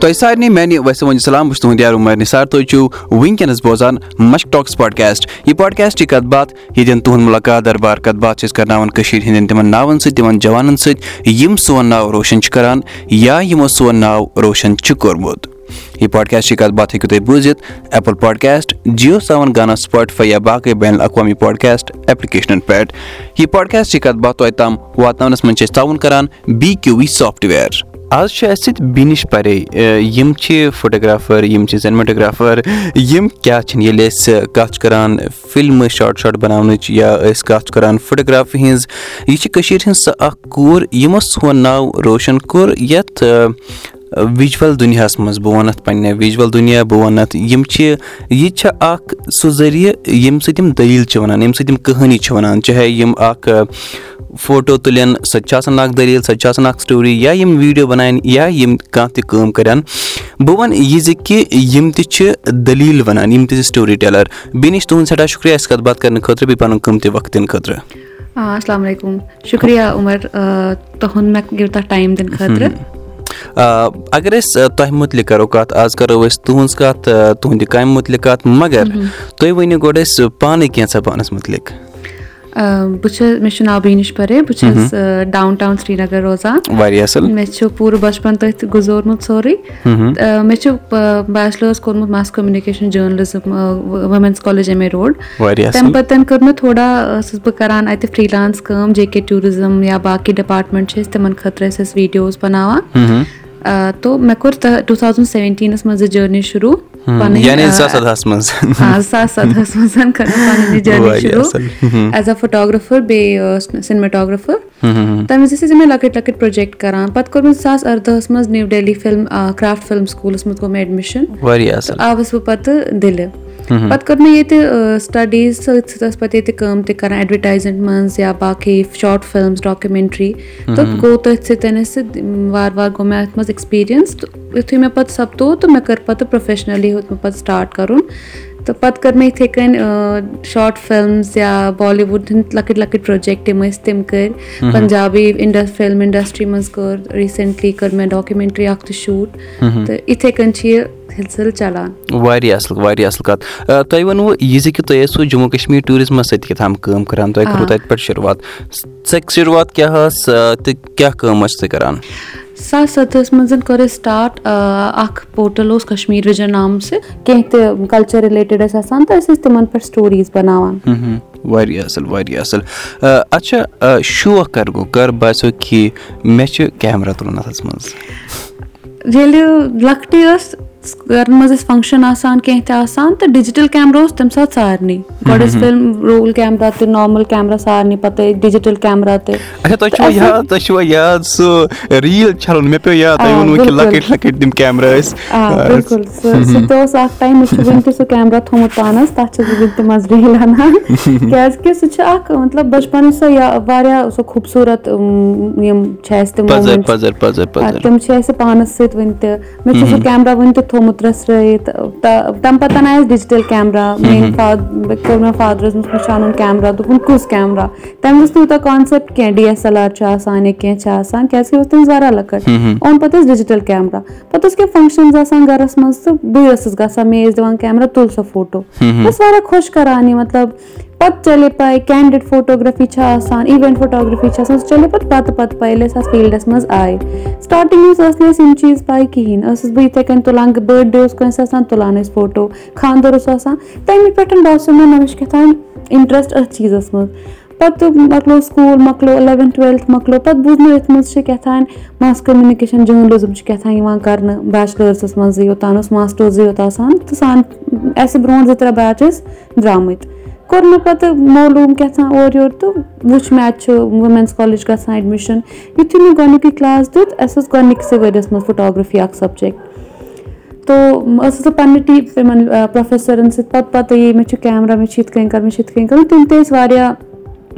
تۄہہِ سارنٕے میانہِ وسلم السلام بہٕ چھُس تُہُنٛد یار عمر نثار تُہۍ چھِو وٕنکیٚنس بوزان مشک ٹاکٕس پاڈکاسٹ یہِ پاڈکاسٹ یہِ کتھ باتھ ییٚتٮ۪ن تُہُنٛد مُلاقات دربار کتھ باتھ چھِ أسۍ کرناوان کٔشیٖر ہٕنٛدٮ۪ن تِمن ناوَن سۭتۍ تِمن جوانن سۭتۍ یِم سون ناو روشن چھِ کران یا یِمو سون ناو روشن چھُ کوٚرمُت یہِ پاڈکاسٹ یہِ کتھ باتھ ہیٚکِو تُہۍ بوٗزِتھ ایپٕل پاڈکاسٹ جیو سیوَن گانا سُپاٹفاے یا باقٕے بین الاقوامی پاڈکاسٹ ایپلِکیشنن پٮ۪ٹھ یہِ پاڈکاسٹ یہِ کتھ باتھ توتہِ تام واتناونس منٛز چھِ أسۍ تعاوُن کران بی کیو وی سافٹویر آز چھِ اَسہِ سۭتۍ بِنِش پرے یِم چھِ فوٹوگرافر یِم چھِ سینماٹوگرافر یِم کیاہ چھِنہٕ ییٚلہِ أسۍ کَتھ چھِ کران فِلمہٕ شاٹ شاٹ بَناونٕچ یا أسۍ کَتھ چھِ کران فوٹوگرافی ہِنٛز یہِ چھِ کٔشیٖر ہِنٛز سۄ اکھ کوٗر یِمو سون ناو روشن کوٚر یَتھ وِجوَل دُنیاہَس منٛز بہٕ وَنہٕ اَتھ پَنٕنہِ وِجوَل دُنیا بہٕ وَنہٕ اَتھ یِم چھِ یہِ چھِ اکھ سُہ ذٔریعہٕ ییٚمہِ سۭتۍ یِم دٔلیٖل چھِ وَنان ییٚمہِ سۭتۍ یِم کٕہٲنی چھِ وَنان چاہے یِم اکھ فوٹو تُلن سۄ تہِ چھِ آسان اکھ دٔلیٖل سۄ تہِ چھِ آسان اکھ سٹوری یا یِم ویٖڈیو بَناون یا یِم کانٛہہ تہِ کٲم کَرن۔ بہٕ وَنہٕ یہِ زِ کہِ یِم تہِ چھِ دٔلیٖل وَنان یِم تہِ چھِ سٹوری ٹیلر۔ بیٚیہِ نِش تُہُنٛد سٮ۪ٹھاہ شُکرِیا اَسہِ کَتھ باتھ کرنہٕ خٲطرٕ بیٚیہِ پَنُن قۭمتی وقت دِنہٕ خٲطرٕ۔ السلام علیکُم۔ شُکرِیا عُمر تُہُنٛد مےٚ دِیِو تَتھ ٹایم دِنہٕ خٲطرٕ اَگر أسۍ تۄہہِ مُتعلِق کَرو کَتھ آز کَرو أسۍ تُہنٛز کَتھ تُہنٛدِ کامہِ مُتعلِق کَتھ مَگر تُہۍ ؤنِو گۄڈٕ أسۍ پانَے کینٛژھا پانَس مُتعلِق بہٕ چھَس مےٚ چھُ ناو بیٖنِش پَرے بہٕ چھَس ڈاوُن ٹاوُن سرینگر روزان واریاہ اَصٕل مےٚ چھُ پوٗرٕ بَچپَن تٔتھۍ گُزورمُت سورُے مےٚ چھُ بیچلٲرٕس کوٚرمُت mass communication journalism women's college M A road تَمہِ پَتہٕ کٔر مےٚ تھوڑا ٲسٕس بہٕ کَران اَتہِ فِرٛی لانٕس کٲم جے کے ٹوٗرِزٕم یا باقٕے ڈِپاٹمٮ۪نٛٹ چھِ أسۍ تِمَن خٲطرٕ ٲسۍ أسۍ ویٖڈیوز بَناوان تو مےٚ کوٚر ٹوٗ تھاوزَنٛڈ سیوَنٹیٖنَس منٛز یہِ جٔرنی شروٗع زٕ ساس سَدہَس منٛز کٔر مےٚ پَنٕنۍ یہِ جٔرنی شروٗع ایز اےٚ فوٹوگرافر بیٚیہِ سِنمٹوگرافر تَمہِ وِزِ ٲسۍ مےٚ لۄکٕٹۍ لۄکٕٹۍ پروجیکٹ کران پَتہٕ کوٚر مےٚ زٕ ساس اَردہَس منٛز New Delhi film craft film سکوٗلَس منٛز کوٚر مےٚ ایڈمِشن آوُس بہٕ پَتہٕ دِلہِ پَتہٕ کٔر مےٚ ییٚتہِ سٹڈیٖز سۭتۍ سۭتۍ ٲسۍ پَتہٕ ییٚتہِ کٲم تہِ کران ایڈوَٹایزَن منٛز یا باقٕے شاٹ فِلمٕز ڈاکمینٹری تہٕ گوٚو تٔتھۍ سۭتۍ اَسہِ وارٕ وارٕ گوٚو مےٚ اَتھ منٛز ایٚکٕسپیٖرینٕس تہٕ یِتھُے مےٚ پَتہٕ سَپدو تہٕ مےٚ کٔر پَتہٕ پروفیشنٔلی ہیوٚت مےٚ پَتہٕ سٹاٹ کَرُن تہٕ پَتہٕ کٔر مےٚ یِتھٕے کٔنۍ شاٹ فِلمٕز یا بالی وُڈ ہٕنٛدۍ لۄکٕٹۍ لۄکٕٹۍ پروجیکٹ یِم ٲسۍ تِم کٔرۍ پنجابی فِلم اِنڈسٹری منٛز کٔر ریٖسنٹلی کٔر مےٚ ڈاکمینٹری اکھ تہِ شوٗٹ تہٕ یِتھٕے کٔنۍ چھِ یہِ چلان واریاہ اَصٕل واریاہ اَصٕل کَتھ تۄہہِ ووٚنوٕ یہِ زِ کہِ تُہۍ ٲسوٕ جموں کشمیٖر ٹوٗرِزمَس سۭتۍ کیٛاہ تام کٲم کران تۄہہِ کوٚروٕ تَتہِ پٮ۪ٹھ شُروعات شُروعات کیاہ ٲس تہٕ کیاہ کٲم ٲسۍ تُہۍ کران زٕ ساس منٛز کٔر اَسہِ سٹاٹ اکھ پوٹل اوس کشمیٖر وِجن نامہٕ سۭتۍ کیٚنٛہہ تہِ کَلچر رِلیٹِڈ ٲسۍ آسان تہٕ أسۍ ٲسۍ تِمن پٮ۪ٹھ سٹوریٖز بَناوان واریاہ اَصٕل واریاہ اَصٕل اچھا شوق کر گوٚو کر باسیٚو کہِ مےٚ چھُ کیمرا تُلُن اَتھس منٛز ییٚلہِ لۄکٹٕے ٲس گرن منٛز ٲسۍ فنگشن آسان کیٚنٛہہ تہِ آسان تہٕ ڈِجٹل کیمرا اوس تَمہِ ساتہٕ سارنٕے گۄڈٕ ٲسۍ فِلم رول کیمرا تہِ نارمل کیمرا سارنٕے پَتہٕ ڈِجٹل کیمرا تہِ بِلکُل سُہ تہِ اوس اکھ ٹایم مےٚ چھُ وُنہِ تہِ سُہ کیمرا تھومُت پانَس تَتھ چھَس بہٕ وٕنہِ تہِ منٛزٕ ریٖل اَنان کیازِ کہِ سُہ چھُ اکھ مطلب بَچپَنٕچ سۄ واریاہ سُہ خوٗبصوٗرت یِم چھِ اَسہِ تِم چھِ اَسہِ پانَس سۭتۍ وٕنہِ تہِ مےٚ چھُ سُہ کیمرا وٕنہِ تہِ تھومُت رٔژھرٲیِتھ تَمہِ پَتہٕ آیہِ اَسہِ ڈِجٹل کیمرا میٲنۍ فادر کوٚر مےٚ فادرَس منٛز مےٚ چھُ اَنُن کیمرا دوٚپُن کُس کیمرا تَمہِ وِزِ نہٕ یوٗتاہ کانسیپٹ کیٚنٛہہ ڈی ایس ایل آر چھُ آسان یا کیٚنٛہہ چھُ آسان کیازِ کہِ اوس تٔمِس واریاہ لۄکٕٹ اوٚن پَتہٕ اَسہِ ڈِجٹل کیمرا پَتہٕ اوس کیٚنٛہہ فنگشنٕز آسان گرَس منٛز تہٕ بٕے ٲسٕس گژھان مےٚ ٲسۍ دِوان کیمرا تُل سا فوٹو بہٕ ٲسٕس واریاہ خۄش کران یہِ مطلب پَتہٕ چلے پاے کینڈِڈ فوٹوگرافی چھِ آسان اِوینٹ فوٹوگرافی چھِ آسان سُہ چلے پَتہٕ پَتہٕ پَتہٕ پاے ییٚلہِ أسۍ اَتھ فیٖلڈَس منٛز آیہِ سٹاٹِنٛگ منٛز ٲسۍ نہٕ اَسہِ یِم چیٖز پاے کِہینۍ ٲسٕس بہٕ یِتھٕے کٔنۍ تُلان بٔرتھ ڈے اوس کٲنٛسہِ آسان تُلان ٲسۍ فوٹو خاندر اوس آسان تَمہِ پٮ۪ٹھ باسیٚو مےٚ مےٚ چھُ کیٛاہ تام اِنٹرَسٹ أتھۍ چیٖزَس منٛز پَتہٕ مۄکلو سکوٗل مۄکلو اِلیوَنتھ ٹُویلتھ مۄکلو پَتہٕ بوٗز مےٚ أتھۍ منٛز چھِ کیٛاہ تام ماس کوٚمنِکیشَن جٔرنلِزٕم چھُ کیٛاہ تام یِوان کَرنہٕ بیچلٲرسَس منٛزٕے یوٚتانۍ اوس ماسٹٲرزٕے یوت آسان تہٕ سانہِ اَسہِ برونٛٹھ زٕ ترٛےٚ بیچ ٲسۍ درٛامٕتۍ کوٚر مےٚ پَتہٕ معلوٗم کیٛاہ تام اورٕ یورٕ تہٕ وٕچھ مےٚ اَتہِ چھُ وُمینٕز کالیج گژھان ایڈمِشَن یِتھُے مےٚ گۄڈنیُکُے کٕلاس دیُت اَسہِ ٲس گۄڈنِکسٕے ؤرِیَس منٛز فوٹوگرافی اکھ سَبجیکٹ۔ تو ٲسٕس بہٕ پَنٕنہِ ٹی تِمن پروفیسرَن سۭتۍ پَتہٕ پَتہٕ یی مےٚ چھُ کیمرا مےٚ چھُ یِتھ کٔنۍ کَرُن مےٚ چھُ یِتھ کٔنۍ کَرُن تِم تہِ ٲسۍ واریاہ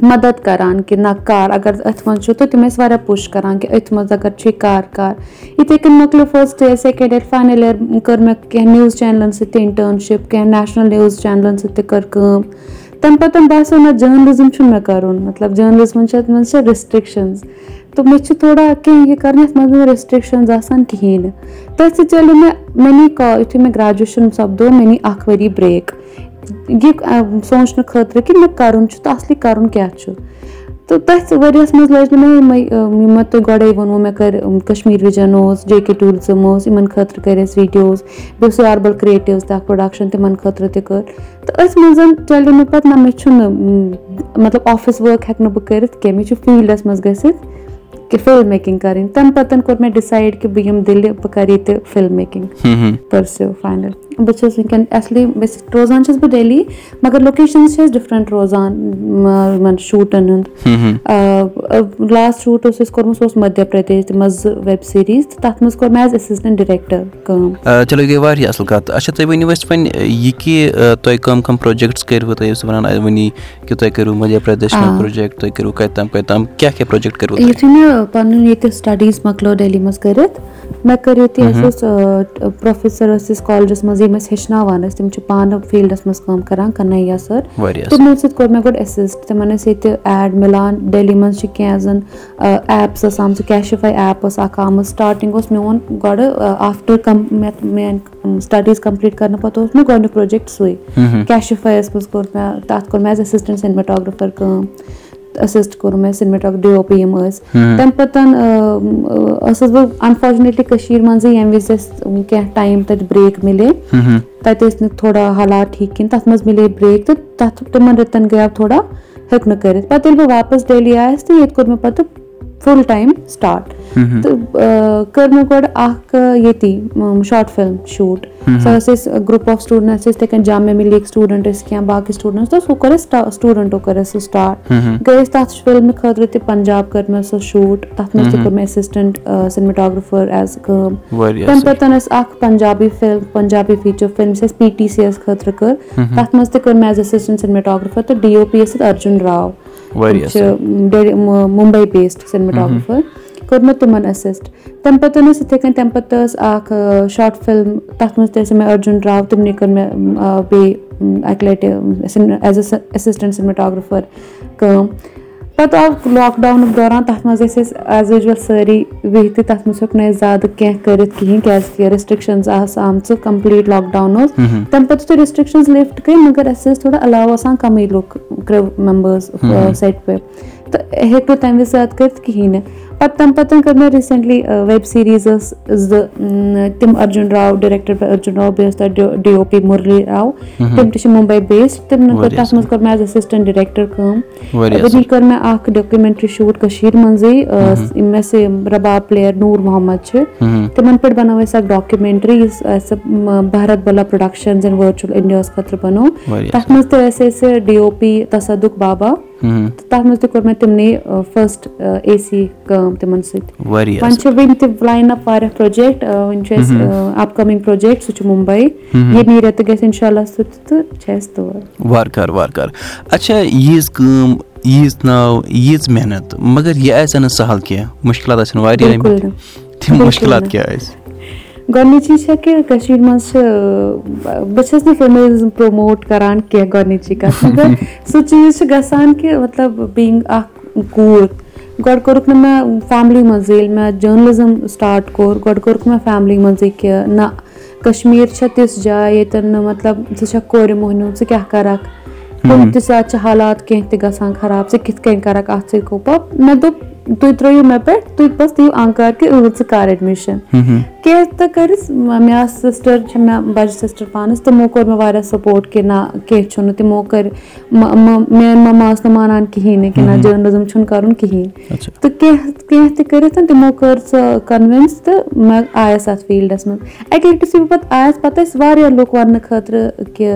مدد کران کہِ نہ کر اَگر أتھۍ منٛز چھُ تہٕ تِم ٲسۍ واریاہ پُش کران کہِ أتھۍ منٛز اَگر چھُ یہِ کر یِتھٕے کٔنۍ مۄکلیو first year second year final year کٔر مےٚ کیٚنٛہہ نِوٕز چینلَن سۭتۍ تہِ اِنٹٲرٕنشِپ کیٚنٛہہ نیشنَل نِوٕز چینلَن سۭتۍ تہِ کٔر کٲم تَمہِ پَتہٕ باسیٚو نہ جٔرنلِزم چھُنہٕ مےٚ کَرُن مطلب جٔرنلِزمَس چھِ اَتھ منٛز چھِ رِسٹرٛکشَنٕز تہٕ مےٚ چھِ تھوڑا کینٛہہ یہِ کَرُن یَتھ منٛز نہٕ رِسٹرٛکشَنٕز آسان کِہیٖنۍ. نہٕ تٔتھۍ سۭتۍ چَلیو مےٚ مےٚ نی کا یُتھُے مےٚ گرٛیجویشَن سَپدو مےٚ نی اَکھ ؤری برٛیک یہِ سونٛچنہٕ خٲطرٕ کہِ مےٚ کَرُن چھُ تہٕ اَصلی کَرُن کیٛاہ چھُ تہٕ تٔتھۍ ؤریَس منٛز لٲج نہٕ مےٚ یِمَے یِمو تۄہہِ گۄڈَے ووٚنوُ مےٚ کٔرۍ کَشمیٖر وِجَن اوس جے کے ٹوٗرِزٕم اوس یِمَن خٲطرٕ کٔرۍ اَسہِ ویٖڈیوز بیٚیہِ اوس یاربَل کِرٛییٹِوٕز تہِ اَکھ پرٛوڈَکشَن تِمَن خٲطرٕ تہِ کٔر۔ تہٕ أتھۍ منٛز چَلیو مےٚ پَتہٕ نہ مےٚ چھُنہٕ مطلب آفِس ؤرٕک ہٮ۪کہٕ نہٕ بہٕ کٔرِتھ کینٛہہ مےٚ چھُ فیٖلڈَس منٛز گٔژھِتھ کہِ فِلم میکِنٛگ کَرٕنۍ۔ تَمہِ پَتہٕ کوٚر مےٚ ڈِسایڈ کہِ بہٕ یِمہٕ دِلہِ بہٕ کَرٕ ییٚتہِ فِلم میکِنٛگ پٔرسِو فاینَل بہٕ چھَس وٕنکیٚن اٮ۪سلی روزان چھَس بہٕ ڈہلی مگر لوکیشَنٕز چھِ اَسہِ ڈِفرَنٛٹ روزان یِمَن شوٗٹَن ہُنٛد لاسٹ شوٗٹ اوس اَسہِ کوٚرمُت سُہ اوس مٔدھیہ پرٛدیش تِم ٲس زٕ ویب سیٖریٖز تہٕ تَتھ منٛز کوٚر مےٚ ایز اٮ۪سِسٹَنٛٹ ڈِریکٹَر کٲم چلو یہِ گٔے واریاہ اَصٕل کَتھ اچھا تُہۍ ؤنِو اَسہِ وۄنۍ یہِ کہِ تۄہہِ کٕم کٕم پرٛوجَکٹٕس کٔرِوٕ تُہۍ ٲسِو وَنان وٕنی کہِ تۄہہِ کٔرِو مٔدھیہ پرٛدیش منٛز پرٛوجَکٹ تُہۍ کٔرِو کَتہِ تام کَتہِ تام کیٛاہ کیٛاہ پرٛوجَکٹ کٔرِو یُتھُے مےٚ پَنُن ییٚتہِ سٹَڈیٖز مۄکلٲو دہلی منٛز کٔرِتھ مےٚ کٔر ییٚتہِ اَسہِ اوس پرٛوفیسَر ٲسۍ أسۍ کالجَس منٛز یِم أسۍ ہیٚچھناوان ٲسۍ تِم چھِ پانہٕ فیٖلڈَس منٛز کٲم کَران کَنَیا سَر۔ تِمَن سۭتۍ کوٚر مےٚ گۄڈٕ اٮ۪سِسٹ تِمَن ٲسۍ ییٚتہِ ایڈ مِلان دہلی منٛز چھِ کینٛہہ زَن ایپٕس ٲس آمژٕ کیشِفاے ایپ ٲس اَکھ آمٕژ سٹاٹِنٛگ اوس میون گۄڈٕ آفٹَر کَم میٛانہِ سٹَڈیٖز کَمپٕلیٖٹ کَرنہٕ پَتہٕ اوس مےٚ گۄڈنیُک پرٛوجَکٹ سُے۔ کیشِفایَس منٛز کوٚر مےٚ تَتھ کوٚر مےٚ ایز اٮ۪سِسٹَنٛٹ سِنمِٹاگرٛافَر کٲم اٮ۪سِسٹ کوٚر مےٚ سِنمِٹاگ ڈی او پی یِم ٲسۍ. تَمہِ پَتہٕ ٲسٕس بہٕ اَنفارچُنیٹلی کٔشیٖرِ منٛزٕے ییٚمہِ وِزِ اَسہِ کینٛہہ ٹایم تَتہِ برٛیک مِلے. تَتہِ ٲسۍ نہٕ تھوڑا حالات ٹھیٖک کِہیٖنۍ تَتھ منٛز مِلے برٛیک تہٕ تَتھ تِمَن رٮ۪تَن گٔیو تھوڑا ہیوٚک نہٕ کٔرِتھ. پَتہٕ ییٚلہِ بہٕ واپَس ڈہلی آیَس تہٕ ییٚتہِ کوٚر مےٚ پَتہٕ فُل ٹایم سٹاٹ تہٕ کٔر مےٚ گۄڈٕ اَکھ ییٚتی شاٹ فِلم شوٗٹ سۄ ٲس أسۍ گرُپ آف سٹوٗڈنٛٹ ٲسۍ أسۍ یِتھَے کٔنۍ جامع مِلیٖک سٹوٗڈنٛٹ ٲسۍ کینٛہہ باقٕے سٹوٗڈنٛٹٕس تہٕ سُہ کوٚر اَسہِ سٹوٗڈَنٹو کٔر اَسہِ سُہ سٹاٹ گٔے أسۍ تَتھ فِلمہِ خٲطرٕ تہِ پَنجاب کٔر مےٚ سۄ شوٗٹ تَتھ منٛز تہِ کوٚر مےٚ اٮ۪سِسٹَنٛٹ سِنمِٹاگرٛافَر ایز کٲم تَمہِ پَتہٕ ٲسۍ اَکھ Punjabi film Punjabi feature film یُس اَسہِ پی ٹی سی یَس خٲطرٕ کٔر تَتھ منٛز تہِ کٔر مےٚ ایز اٮ۪سِسٹَنٛٹ سِنمِٹاگرٛافَر تہٕ ڈی او پی ٲسِتھ أرجُن راو چھِ مُمبے بیسڈ سِنمِٹاگرٛافَر کوٚر مےٚ تِمَن اٮ۪سِسٹ تَمہِ پَتہٕ ٲسۍ یِتھَے کٔنۍ تَمہِ پَتہٕ ٲس اَکھ شاٹ فِلم تَتھ منٛز تہِ ٲسۍ مےٚ أرجُن راو تِمنٕے کٔر مےٚ بیٚیہِ اَکہِ لَٹہِ ایز اےٚ اٮ۪سِسٹَنٛٹ سِنمِٹاگرٛافَر کٲم پَتہٕ آو لاکڈاوُنُک دوران تَتھ منٛز ٲسۍ أسۍ ایز یوٗجوَل سٲری بِہتھٕے تَتھ منٛز ہیوٚک نہٕ اَسہِ زیادٕ کینٛہہ کٔرِتھ کِہیٖنۍ کیٛازِکہِ رِسٹرٛکشَنٕز آسہٕ آمژٕ کَمپٕلیٖٹ لاکڈاوُن اوس تَمہِ پَتہٕ یُتھُے رِسٹرٛکشَنٕز لِفٹ گٔے مگر اَسہِ ٲسۍ تھوڑا علاوٕ آسان کَمٕے لُکھ کرٛو مٮ۪مبٲرٕس سٮ۪ٹ پٮ۪ٹھ تہٕ ہیٚکہِ نہٕ تَمہِ وِزِ زیادٕ کٔرِتھ کِہیٖنۍ نہٕ پَتہٕ تَمہِ پَتہٕ کٔر مےٚ ریٖسٮ۪نٛٹلی ویب سیٖریٖز ٲس زٕ تِم أرجُن راو ڈِریکٹَر باے أرجُن راو بیٚیہِ ٲس تَتھ D O P Murli Rao تِم تہِ چھِ مُمبے بیسڈ تِمن کٔر تَتھ منٛز کٔر مےٚ ایز اٮ۪سِسٹَنٛٹ ڈِریکٹَر کٲم وٕنی کٔر مےٚ اَکھ ڈاکیوٗمٮ۪نٛٹرٛی شوٗٹ کٔشیٖرِ منٛزٕے یِم اَسہِ رَباب پٕلیر نوٗر محمد چھِ تِمَن پٮ۪ٹھ بَنٲو اَسہِ اَکھ ڈاکیوٗمٮ۪نٛٹرٛی یُس اَسہِ Bharat Bala productions and virtual اِنڈیاہَس خٲطرٕ بَنوو تَتھ منٛز تہِ ٲسۍ اَسہِ ڈی او پی تَصدُق بابا تہٕ تَتھ منٛز تہِ کوٚر مےٚ تِمنٕے فٔسٹ اے سی کٲم تِمن سۭتۍ وۄنۍ چھِ وٕنہِ تہِ لاین اَپ واریاہ پروجیکٹ وٕنہِ چھُ اَسہِ اَپ کَمِنٛگ پروجیکٹ سُہ چھُ مُمبے ییٚمہِ رٮ۪تہٕ گژھِ اِنشاء اللہ سُہ تہِ تہٕ چھِ اَسہِ تور وارٕ کارٕ وارٕ کارٕ اچھا ییٖژ کٲم ییٖژ ناو ییٖژ محنت مگر یہِ آسہِ نہٕ سَہل کینٛہہ مُشکِلات آسن واریاہ تِم مُشکِلات کیٛاہ آسہِ گۄڈنِچی چھےٚ کہِ کٔشیٖر منٛز چھِ بہٕ چھَس نہٕ فِمیلزم پرٛموٹ کران کینٛہہ گۄڈنِچی کَتھ مگر سُہ چیٖز چھُ گژھان کہِ مطلب بیٖنگ اکھ کوٗر گۄڈٕ کوٚرُکھ نہٕ مےٚ فیملی منٛزٕے ییٚلہِ مےٚ جٔرنلِزم سٹاٹ کوٚر گۄڈٕ کوٚرُکھ مےٚ فیملی منٛزٕے کہِ نہ کَشمیٖر چھےٚ تِژھ جاے ییٚتٮ۪ن نہٕ مطلب ژٕ چھَکھ کورِ موہنیوٗ ژٕ کیاہ کَرکھ کُنہِ تہِ ساتہٕ چھِ حالات کیٚنٛہہ تہِ گژھان خراب ژٕ کِتھ کٔنۍ کَرکھ اَتھ سۭتۍ کوپَپ مےٚ دوٚپ تُہۍ ترٲیِو مےٚ پٮ۪ٹھ تُہۍ بَس دِیِو اَنکار کہِ ٲں ژٕ کر ایڈمِشن کیٚنٛہہ تہٕ کٔرِس مےٚ آسہٕ سِسٹر چھِ مےٚ بَجہِ سِسٹر پانَس تِمو کوٚر مےٚ واریاہ سَپوٹ کہِ نہ کیٚنٛہہ چھُنہٕ تِمو کٔرۍ میٲنۍ مما ٲس نہٕ مانان کِہینۍ نہٕ کہِ نہ جٔرنلِزم چھُنہٕ کَرُن کِہینۍ۔ تہٕ کیٚنٛہہ کیٚنٛہہ تہِ کٔرِتھ تِمو کٔر سۄ کَنوِنٕس تہٕ مےٚ آیَس اَتھ فیٖلڈَس منٛز۔ اَکہِ لَٹہِ یُتھُے بہٕ پَتہٕ آیَس پَتہٕ ٲسۍ واریاہ لُکھ وَننہٕ خٲطرٕ کہِ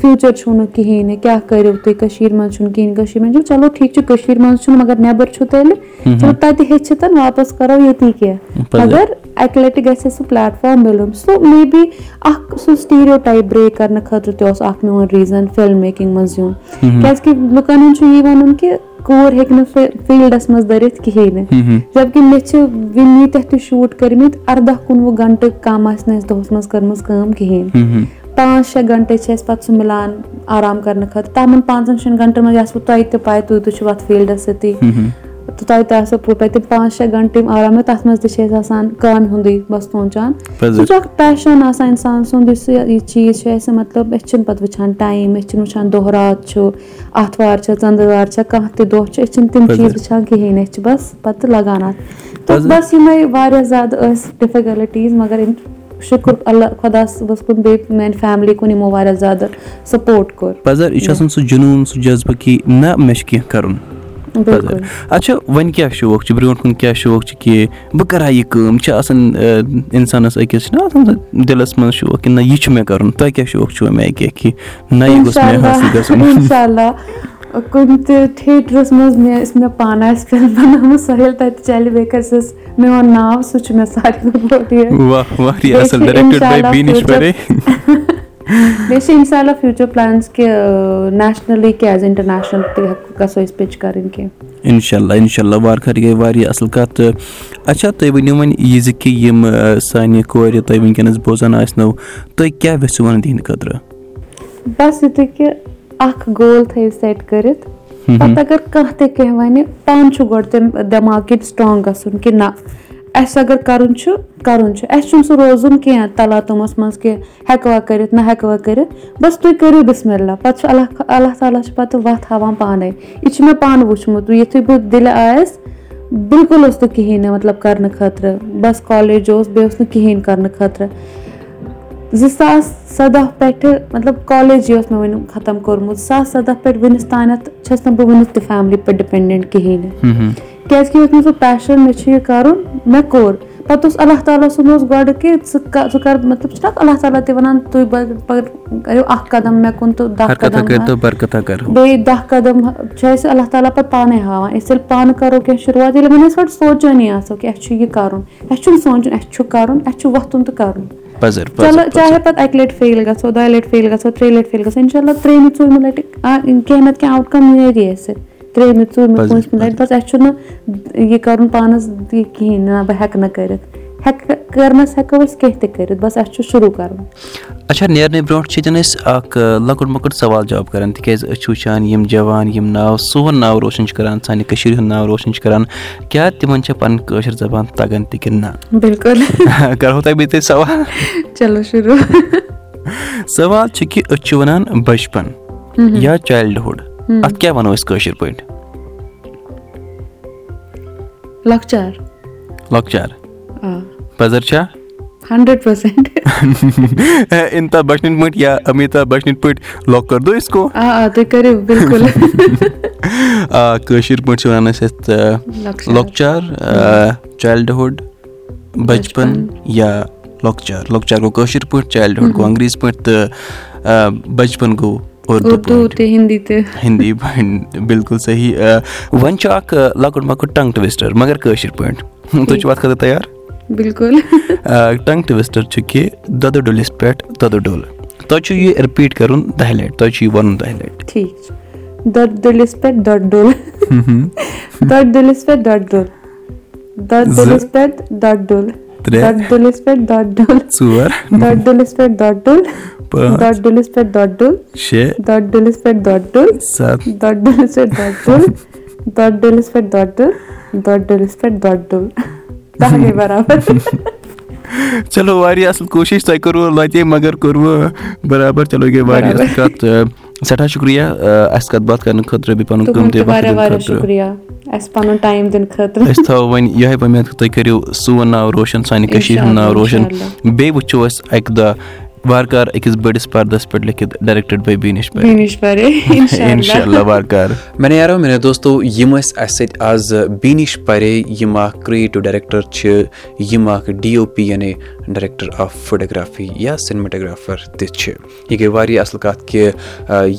فیوٗچر چھُو نہٕ کِہینۍ نہٕ کیاہ کٔرِو تُہۍ کٔشیٖر منٛز چھُنہٕ کِہینۍ کٔشیٖر منٛز چھُ چلو ٹھیٖک چھُ کٔشیٖر منٛز چھُنہٕ مَگر نیبر چھُ تیٚلہِ۔ چلو تَتہِ ہیٚچھِتھ واپَس کَرو ییٚتی کیٚنٛہہ۔ مَگر اَکہِ لَٹہِ گژھِ اَسہِ سُہ پلیٹ فارم مِلُن سُہ مے بی اکھ سُہ سِٹیٖریو ٹایپ برٛیک کرنہٕ خٲطرٕ تہِ اوس اکھ میون ریٖزن فِلم میکِنگ منٛز یُن کیازِ کہِ لُکن ہُنٛد چھُ یی وَنُن کہِ کوٗر ہیٚکہِ نہٕ فیٖلڈَس منٛز دٔرِتھ کِہینۍ نہٕ جب کہِ مےٚ چھِ وٕنہِ ییٖتیاہ تہِ شوٗٹ کٔرمٕتۍ اَردہ کُنوُہ گنٹہٕ کَم آسہِ نہٕ اَسہِ دۄہَس منٛز کٔرمٕژ کٲم کِہینۍ پانٛژھ شےٚ گنٛٹے چھِ اَسہِ پَتہٕ سُہ مِلان آرام کرنہٕ خٲطرٕ تَمن پانٛژن شیٚن گنٛٹن منٛز آسوٕ تۄہہِ تہِ پاے تُہۍ تہِ چھِو اَتھ فیٖلڈَس سۭتی تہِ آسیو پَتہٕ تِم پانٛژھ شےٚ گنٛٹہٕ یِم آرام تَتھ منٛز تہِ چھِ أسۍ آسان کامہِ ہُنٛدُے بَس سونٛچان سُہ چھُ اکھ پیشن آسان اِنسان سُنٛد یُس یہِ چیٖز چھُ اَسہِ مطلب أسۍ چھِنہٕ پَتہٕ وٕچھان ٹایم أسۍ چھِنہٕ وٕچھان دۄہ راتھ چھُ آتھوار چھےٚ ژنٛدٕروار چھےٚ کانٛہہ تہِ دۄہ چھُ أسۍ چھِنہٕ تِم چیٖز وٕچھان کِہینۍ أسۍ چھِ بَس پَتہٕ لگان اَتھ. تہٕ بَس یِمے واریاہ زیادٕ ٲسۍ ڈِفِکَلٹیٖز مَگر شُکُر اللہ خۄدا صٲبَس کُن بیٚیہِ میانہِ فیملی کُن یِمو واریاہ زیادٕ سَپوٹ کوٚر. یہِ چھُ آسان سُہ جنوٗن سُہ جذبہٕ کہِ نہ مےٚ چھُ کیٚنٛہہ کَرُن اچھا وۄنۍ کیاہ شوق چھُ برونٛٹھ کُن کیاہ شوق چھُ کہِ بہٕ کرٕ ہا یہِ کٲم چھِ آسان اِنسانَس أکِس چھُنہ آسان دِلَس منٛز شوق کہِ نہ یہِ چھُ مےٚ کَرُن۔ تۄہہِ کیاہ شوق چھُو مےٚ کیٚنٛہہ کہِ نہ یہِ گوٚژھ مےٚ حٲصِل گژھُن۔ کُنہِ تہِ تھیٹرَس منٛز مےٚ یۄس مےٚ پانہٕ آسہِ فِلم بَنٲومٕژ سۄ تَتہِ چَلہِ بیٚیہِ کَرِ سُہ میون ناو سُہ چھُ مےٚ ساروی بیٚیہِ چھِ اِنشاء اللہ فیوٗچر پٕلانٕز کہِ نیشنَلٕے کیازِ اِنٹرنیشنَل تہِ گژھو أسۍ پِچ کَرٕنۍ کینٛہہ اِنشاء اللہ اِنشاء اللہ وارٕ کارٕ گٔے واریاہ اَصٕل کَتھ تہٕ اچھا تُہۍ ؤنِو وۄنۍ یہِ زِ کہِ یِم سانہِ کورِ تۄہہِ وٕنکیٚنَس بوزان آسنو تُہۍ کیاہ ویژھِو وَنُن تِہِنٛدِ خٲطرٕ بَس یِتُے کہِ اکھ گول تھٲیِو سیٹ کٔرِتھ پَتہٕ اَگر کانٛہہ تہِ کیٚنٛہہ وَنہِ پانہٕ چھُ گۄڈٕ تَمہِ دٮ۪ماغ کِنۍ سٹرانٛگ گژھُن کہِ نہ اَسہِ اَگر کَرُن چھُ کَرُن چھُ اَسہِ چھُنہٕ سُہ روزُن کیٚنٛہہ تَلاتُمَس منٛز کہِ ہٮ۪کوا کٔرِتھ نہ ہٮ۪کوا کٔرِتھ بَس تُہۍ کٔرِو بِسمہِ اللہ پَتہٕ چھُ اللہ اللہ تعالیٰ چھُ پَتہٕ وَتھ ہاوان پانَے یہِ چھُ مےٚ پانہٕ وٕچھمُت یِتھُے بہٕ دِلہِ آیَس بِلکُل اوس نہٕ کِہیٖنۍ نہٕ مطلب کَرنہٕ خٲطرٕ بَس کالیج اوس بیٚیہِ اوس نہٕ کِہیٖنۍ کَرنہٕ خٲطرٕ زٕ ساس سَداہ پٮ۪ٹھٕ مطلب کالیجی اوس مےٚ وٕنہِ ختم کوٚرمُت زٕ ساس سَداہ پٮ۪ٹھ وٕنیُک تانٮ۪تھ چھَس نہٕ بہٕ وٕنیُک تہِ فیملی پٮ۪ٹھ ڈِپٮ۪نٛڈٮ۪نٛٹ کِہیٖنۍ نہٕ کیٛازِ کہِ یُس مےٚ سُہ پیشَن مےٚ چھُ یہِ کَرُن مےٚ کوٚر۔ پَتہٕ اوس اللہ تعالیٰ سُنٛد اوس گۄڈٕ کہِ ژٕ ژٕ کَر مطلب چھُنہ اللہ تعالیٰ تہِ وَنان تُہۍ کٔرِو اکھ قدم مےٚ کُن تہٕ دہ قدم بیٚیہِ دہ قدم چھُ اَسہِ اللہ تعالیٰ پَتہٕ پانَے ہاوان۔ أسۍ ییٚلہِ پانہٕ کَرو کیٚنٛہہ شُروعات ییٚلہِ وۄنۍ أسۍ گۄڈٕ سونٛچٲنی آسو کہِ اَسہِ چھُ یہِ کَرُن اَسہِ چھُنہٕ سونٛچُن اَسہِ چھُ کَرُن اَسہِ چھُ وۄتھُن تہٕ کَرُن۔ چلو چاہے پَتہٕ اَکہِ لَٹہِ فیل گژھو دۄیہِ لَٹہِ فیل گژھو ترٛیٚیہِ لَٹہِ فیل گژھو اِنشاء اللہ ترٛیٚیِمہِ ژوٗرمہِ لَٹہِ کیٚنٛہہ نَتہٕ کیٚنٛہہ آوُٹ کَم نیرِ اَسہِ ترٛیٚیِمہِ ژوٗرمہِ پوٗنٛژمہِ لَٹہِ بَس اَسہِ چھُنہٕ یہِ کَرُن پانَس یہِ کِہیٖنۍ نہ بہٕ ہٮ۪کہٕ نہٕ کٔرِتھ۔ ہٮ۪کہٕ کَرنَس ہٮ۪کو أسۍ کیٚنٛہہ تہِ کٔرِتھ بَس اَسہِ چھُ شروٗع کَرُن۔ اچھا نیرنہٕ برونٛٹھ چھِ ییٚتٮ۪ن أسۍ اکھ لۄکُٹ مۄکُٹ سوال جواب کران تِکیازِ أسۍ چھِ وٕچھان یِم جوان یِم ناو سون ناو روشَن چھِ کران سانہِ کٔشیٖر ہُنٛد ناو روشَن چھِ کران۔ کیاہ تِمن چھےٚ پَنٕنۍ کٲشِر زَبان تَگان تہِ کِنہٕ نہ؟ بِلکُل۔ کرہو تۄہہِ بیٚیہِ تۄہہِ سوال؟ چلو شروٗع۔ سوال چھُ کہِ أسۍ چھِ وَنان بَچپَن یا چایلڈٕہُڈ اَتھ کیاہ وَنو أسۍ کٲشِر پٲٹھۍ لۄکچار لۄکچار پَزر چھا پٲٹھۍ پٲٹھۍ آ کٲشِر پٲٹھۍ چھِ وَنان أسۍ لۄکچار چایلڈٕہُڈ بَچپَن یا لۄکچار لۄکچار گوٚو کٲشِر پٲٹھۍ چایلڈٕہُڈ گوٚو تہٕ ہِندی پٲٹھۍ بِلکُل صحیح وۄنۍ چھُ اکھ لۄکُٹ مۄکُٹ ٹنٛگ ٹُوِسٹر مَگر کٲشِر پٲٹھۍ تُہۍ چھِو اَتھ خٲطرٕ تَیار بِلکُل ٹنٛگ ٹُوِسٹر چھُ کہِ دۄدٕ ڈُلِس پٮ۪ٹھ دۄدٕ ڈُل تۄہہِ چھُو یہِ رِپیٖٹ کَرُن دَہہِ لَٹہِ تۄہہِ چھُ یہِ وَنُن دَہہِ لَٹہِ دۄدٕ ڈُلِس پٮ۪ٹھ دۄدٕ ڈُل دۄدٕ ڈُلِس پٮ۪ٹھ دۄدٕ ڈُل دۄدٕ ڈُلِس پٮ۪ٹھ دۄدٕ ڈُل دۄدٕ ڈُلِس پٮ۪ٹھ دۄدٕ ڈُل ژور دۄدٕ ڈُلِس پٮ۪ٹھ دۄدٕ ڈُل چلو واریاہ اَصٕل کوٗشِش تۄہہِ کوٚروٕ لَتہِ مَگر کوٚروٕ برابر چلو یہِ گٔے واریاہ اَصٕل کَتھ سٮ۪ٹھاہ شُکرِیا اَسہِ کَتھ باتھ کرنہٕ خٲطرٕ بیٚیہِ پَنُن أسۍ تھاوو وۄنۍ یِہوے وۄمید تُہۍ کٔرِو سون ناو روشَن سانہِ کٔشیٖر ہُنٛد ناو روشَن بیٚیہِ وٕچھو أسۍ اَکہِ دۄہ وارٕ کارٕ أکِس بٔڑِس پَردَس پٮ۪ٹھ لیکھِتھ ڈایریکٹِڈ باے بیٖنِش وارٕ کارٕ مےٚ یارو مےٚ دوستو یِم ٲسۍ اَسہِ سۭتۍ آز بیٖنِش پَرے یِم اکھ کِرٛییٹِو ڈایریکٹر چھِ یِم اکھ ڈی او پی یعنی ڈایریکٹر آف فوٹوگرافی یا سِنمٹوگرافر تہِ چھِ۔ یہِ گٔے واریاہ اَصٕل کَتھ کہِ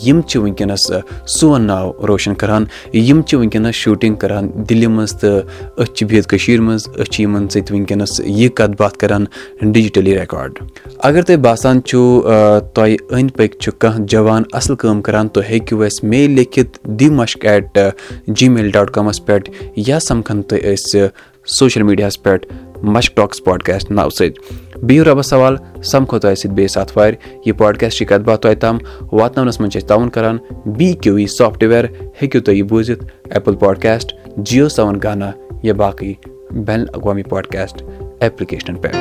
یِم چھِ وٕنکیٚنَس سون ناو روشَن کران یِم چھِ وٕنکیٚنَس شوٗٹِنٛگ کران دِلہِ منٛز تہٕ أسۍ چھِ بِہِتھ کٔشیٖر منٛز أسۍ چھِ یِمن سۭتۍ وٕنکیٚنَس یہِ کَتھ باتھ کران ڈِجٹٔلی رِکاڈ اَگر تۄہہِ باسان چھُو تۄہہِ أنٛدۍ پٔکۍ چھُ کانٛہہ جوان اَصٕل کٲم کران تُہۍ ہیٚکِو اَسہِ میل لیکھِتھ دِ مَشک ایٹ جی میل ڈاٹ کامَس پٮ۪ٹھ یا سَمکھن تُہۍ أسۍ سوشَل میٖڈیاہَس پٮ۪ٹھ مشک ٹاکٕس پاڈکاسٹ ناوٕ سۭتۍ بِہِو رۄبَس سوال سَمکھو تۄہہِ سۭتۍ بیٚیہِ ساتہٕ وارِ یہِ پاڈکاسٹٕچ کَتھ باتھ تۄہہِ تام واتناونَس منٛز چھِ أسۍ تاوُن کَران بی کیوٗ وی سافٹوِیَر ہیٚکِو تُہۍ یہِ بوٗزِتھ ایپٕل پاڈکاسٹ جِیو سیوَن گانا یا باقٕے بین الاقوامی پاڈکاسٹ ایپلِکیشنَن پٮ۪ٹھ